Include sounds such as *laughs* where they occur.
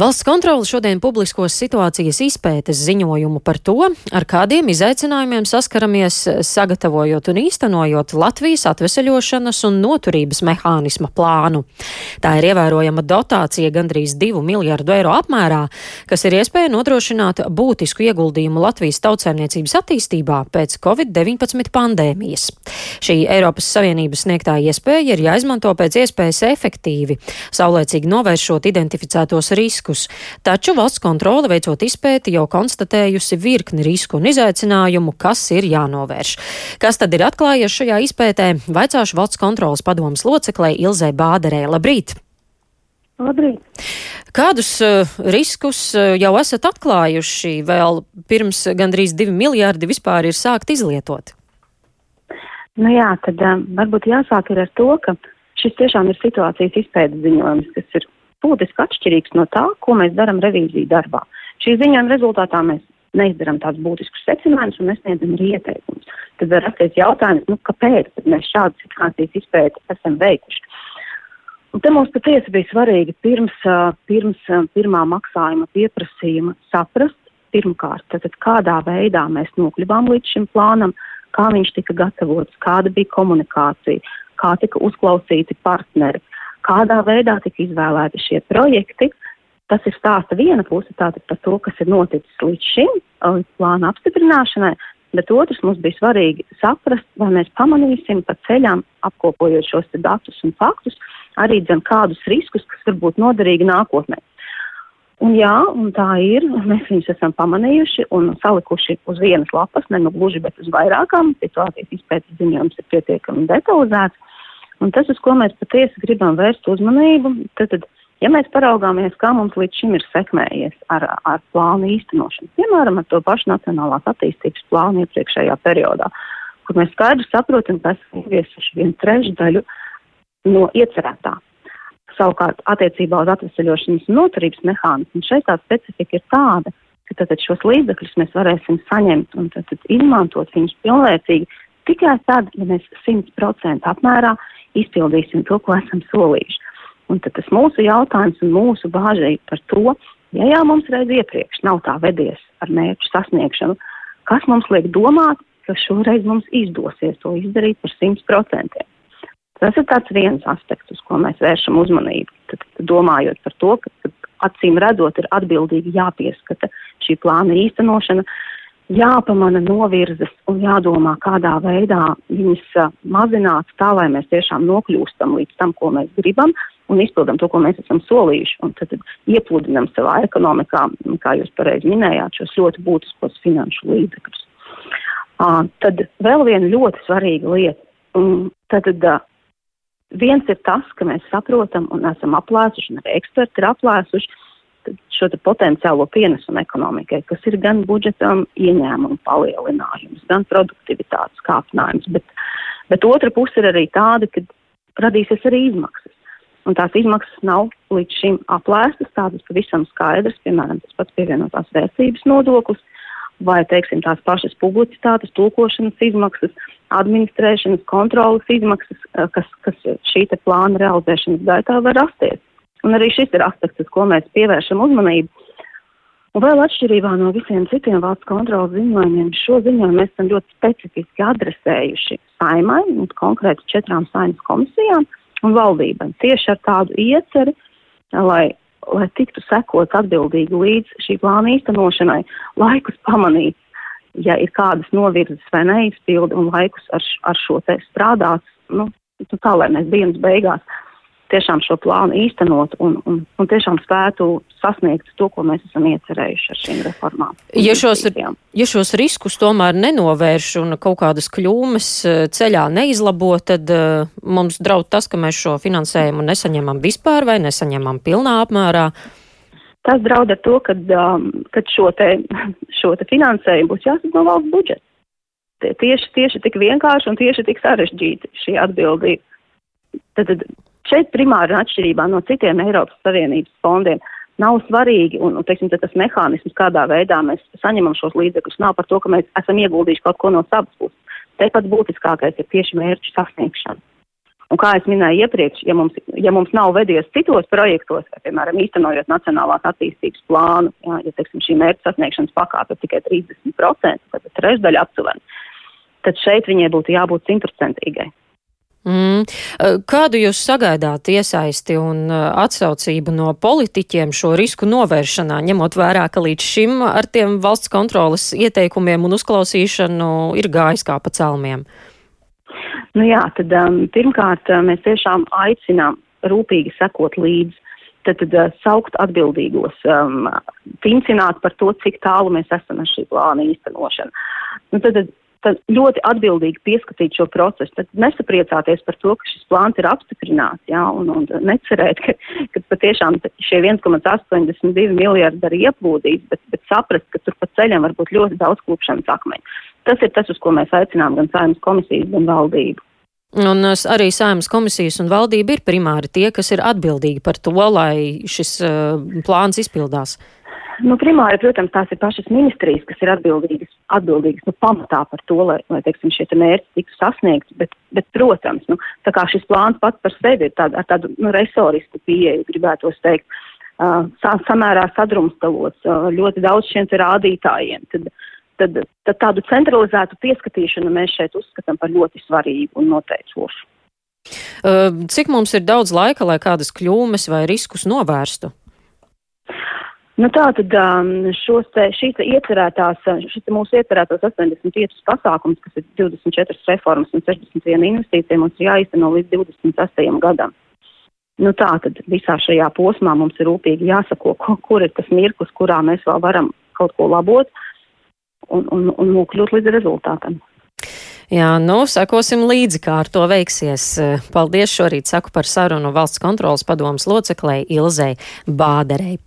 Valsts kontrole šodien publiskos situācijas izpētes ziņojumu par to, ar kādiem izaicinājumiem saskaramies sagatavojot un īstenojot Latvijas atveseļošanas un noturības mehānisma plānu. Tā ir ievērojama dotācija gandrīz 2 miljardu eiro apmērā, kas ir iespēja nodrošināt būtisku ieguldījumu Latvijas tautsēmniecības attīstībā pēc Covid-19 pandēmijas. Šī Eiropas Savienības sniegtā iespēja ir jāizmanto pēc iespējas efektīvi, saulēcīgi novēršot identificētos riskus riskus, taču valsts kontrole veicot izpēti jau konstatējusi virkni risku un izaicinājumu, kas ir jānovērš. Kas tad ir atklājies šajā izpētē? Vaicāšu valsts kontrolas padomas loceklē Ilzē Bāderē. Labrīt! Labrīt! Kādus uh, riskus uh, jau esat atklājuši vēl pirms gandrīz divi miljārdi vispār ir sākt izlietot? Nu jā, tad um, varbūt jāsāk ar to, ka šis tiešām ir situācijas izpētes ziņojums, kas ir būtiski atšķirīgs no tā, ko mēs darām revīziju darbā. Šī ziņojuma rezultātā mēs neizdarām tādus būtiskus secinājumus un nesniedzam arī ieteikumus. Tad var rasties jautājums, nu, kāpēc mēs šādu situācijas izpēti esam veikuši. Un te mums patiesi bija svarīgi pirms, pirms pirmā maksājuma pieprasījuma saprast, pirmkārt, tad kādā veidā mēs nokļuvām līdz šim plānam, kā viņš tika gatavots, kāda bija komunikācija, kā tika uzklausīti partneri, kādā veidā tika izvēlēti šie projekti. Tas ir stāsta viena puse tātad par to, kas ir noticis līdz šim, līdz plāna apstiprināšanai, bet otrs mums bija svarīgi saprast, vai mēs pamanīsim pa ceļām, apkopojot šos datus un faktus, arī dzen kādus riskus, kas var būt noderīgi nākotnē. Un jā, un tā ir, mēs viņus esam pamanījuši un salikuši uz vienas lapas, ne nu gluži, bet uz vairākām. Situācijas izpētes ziņojums ir pietiekami detalizēts. Un tas, uz ko mēs patiesi gribam vērst uzmanību, tad, tad ja mēs paraugāmies, kā mums līdz šim ir sekmējies ar, ar plānu īstenošanu, piemēram, ar to pašu Nacionālās attīstības plānu iepriekšējā periodā, kur mēs skaidri saprotam, ka esam ieviesuši vienu trešdaļu no iecerētā. Savukārt, attiecībā uz atvesaļošanas un noturības mehānismu šeit tā specifika ir tāda, ka tātad šos līdzekļus mēs varēsim saņemt un tātad izmantot viņus pilnvērtīgi tikai tad, ja mēs 100% apmērā izpildīsim to, ko esam solījuši. Un tad tas mūsu jautājums un mūsu bāžai par to, ja jau mums reiz iepriekš nav tā vedies ar mērķu sasniegšanu, kas mums liek domāt, ka šoreiz mums izdosies to izdarīt par 100%. Tas ir tāds viens aspekts, uz ko mēs vēršam uzmanību. Tad, domājot par to, ka acīm redzot ir atbildīgi jāpieskata šī plāna īstenošana, jāpamana novirzes un jādomā, kādā veidā viņas uh, mazināt tā, lai mēs tiešām nokļūstam līdz tam, ko mēs gribam un izpildam to, ko mēs esam solījuši, un tad, iepludinam savā ekonomikā, kā jūs pareizi minējāt, šos ļoti būtiskos finanšu līdzekļus. Uh, tad vēl viena ļoti svarīga lieta. Tad uh, viens ir tas, ka mēs saprotam un esam aplēsuši, un arī eksperti ir aplēsuši, šo potenciālo pienesumu ekonomikai, kas ir gan budžetam ieņēmumu palielinājums, gan produktivitātes kāpinājums, bet, bet otra puse ir arī tāda, ka radīsies arī izmaksas. Un tās izmaksas nav līdz šim aplēstas, tādas pavisam skaidras, piemēram, tas pats pievienotās vērtības nodoklis, vai, teiksim, tās pašas publicitātes, tulkošanas izmaksas, administrēšanas, kontrolas izmaksas, kas, kas šī plāna realizēšanas gaitā var rasties. Un arī šis ir aspekts, uz ko mēs pievēršam uzmanību. Un vēl atšķirībā no visiem citiem valsts kontrolas ziņojumiem, šo ziņojumu mēs esam ļoti specifiski adresējuši saimai, konkrēti četrām saimnes komisijām un valdībai. Tieši ar tādu ieceri, lai, lai tiktu sekots atbildīgi līdz šī plāna īstenošanai, laikus pamanīt, ja ir kādas novirzes vai neizpildi, un laikus ar, ar šo te strādāt, nu, tā lai mēs dienas beigās tiešām šo plānu īstenot un, un, un tiešām spētu sasniegt to, ko mēs esam iecerējuši ar šīm reformām. Ja šos, ja šos riskus tomēr nenovērš un kaut kādas kļūmes eh, ceļā neizlabo, tad uh, mums draud tas, ka mēs šo finansējumu nesaņemam vispār vai nesaņemam pilnā apmērā. Tas draud ar to, ka um, šo, te, *laughs* šo te finansējumu būs jāsaka no valsts budžeta. Tieši, tieši tik vienkārši un tieši tik sarežģīti šī atbildība. Tad, tad Šeit primāri atšķirībā no citiem Eiropas Savienības fondiem nav svarīgi, un, un teiksim, tas mehānisms, kādā veidā mēs saņemam šos līdzekļus, nav par to, ka mēs esam ieguldījuši kaut ko no savas puses. Te pats būtiskākais ir tieši mērķu sasniegšana. Un kā es minēju iepriekš, ja mums, ja mums nav vedies citos projektos, vai, piemēram, īstenojot nacionālās attīstības plānu, jā, ja, teiksim, šī mērķa sasniegšanas pakāpe ir tikai 30%, tad trešdaļa aptuveni, tad šeit viņai būtu jābūt simtprocentīgai. Mm. Kādu jūs sagaidāt iesaisti un atsaucību no politiķiem šo risku novēršanā, ņemot vērā, ka līdz šim ar tiem valsts kontrolas ieteikumiem un uzklausīšanu ir gājis kā pa celmiem? Nu jā, tad um, pirmkārt mēs tiešām aicinām rūpīgi sekot līdzi. Tad, tad uh, saukt atbildīgos, um, pincināt par to, cik tālu mēs esam ar šī plāna īstenošanu. Nu, tad, tad tad ļoti atbildīgi pieskatīt šo procesu. Tad nesapriecāties par to, ka šis plāns ir apstiprināts, jā, un, un necerēt, ka, ka patiešām šie 1,82 miljardi arī ieplūdīs, bet, bet saprast, ka tur pa ceļam var būt ļoti daudz klupšanas akmeņu. Tas ir tas, uz ko mēs aicinām gan saimnes komisijas, gan valdību. Un arī Saimas komisijas un valdība ir primāri tie, kas ir atbildīgi par to, lai šis uh, plāns izpildās. Nu, primāri, protams, tās ir pašas ministrijas, kas ir atbildīgas, atbildīgas nu, pamatā par to, lai, lai teiksim, šie te mērķi tiktu sasniegti, bet, bet, protams, nu, tā kā šis plāns pats par sevi ir tād, ar tādu nu, resorisku pieeju, gribētos teikt, uh, samērā sadrumstalots, uh, ļoti daudz šiem rādītājiem, tad, tad, tad tādu centralizētu pieskatīšanu mēs šeit uzskatām par ļoti svarīgu un noteicošu. Cik mums ir daudz laika, lai kādas kļūmes vai riskus novērstu? Nu tā tad um, šos šīs iecerētās, šis te mūsu iecerētos 85 pasākums, kas ir 24 reformas un 61 investīcija, mums ir jāizteno līdz 28 gadam. Nu tā tad visā šajā posmā mums ir rūpīgi jāsako, kur ir tas mirklis, kurā mēs vēl varam kaut ko labot un, un, un nokļūt līdz rezultātam. Jā, nu, sekosim līdzi, kā ar to veiksies. Paldies šorīt saku par sarunu valsts kontrolas padomas loceklei Ilzei Bāderei.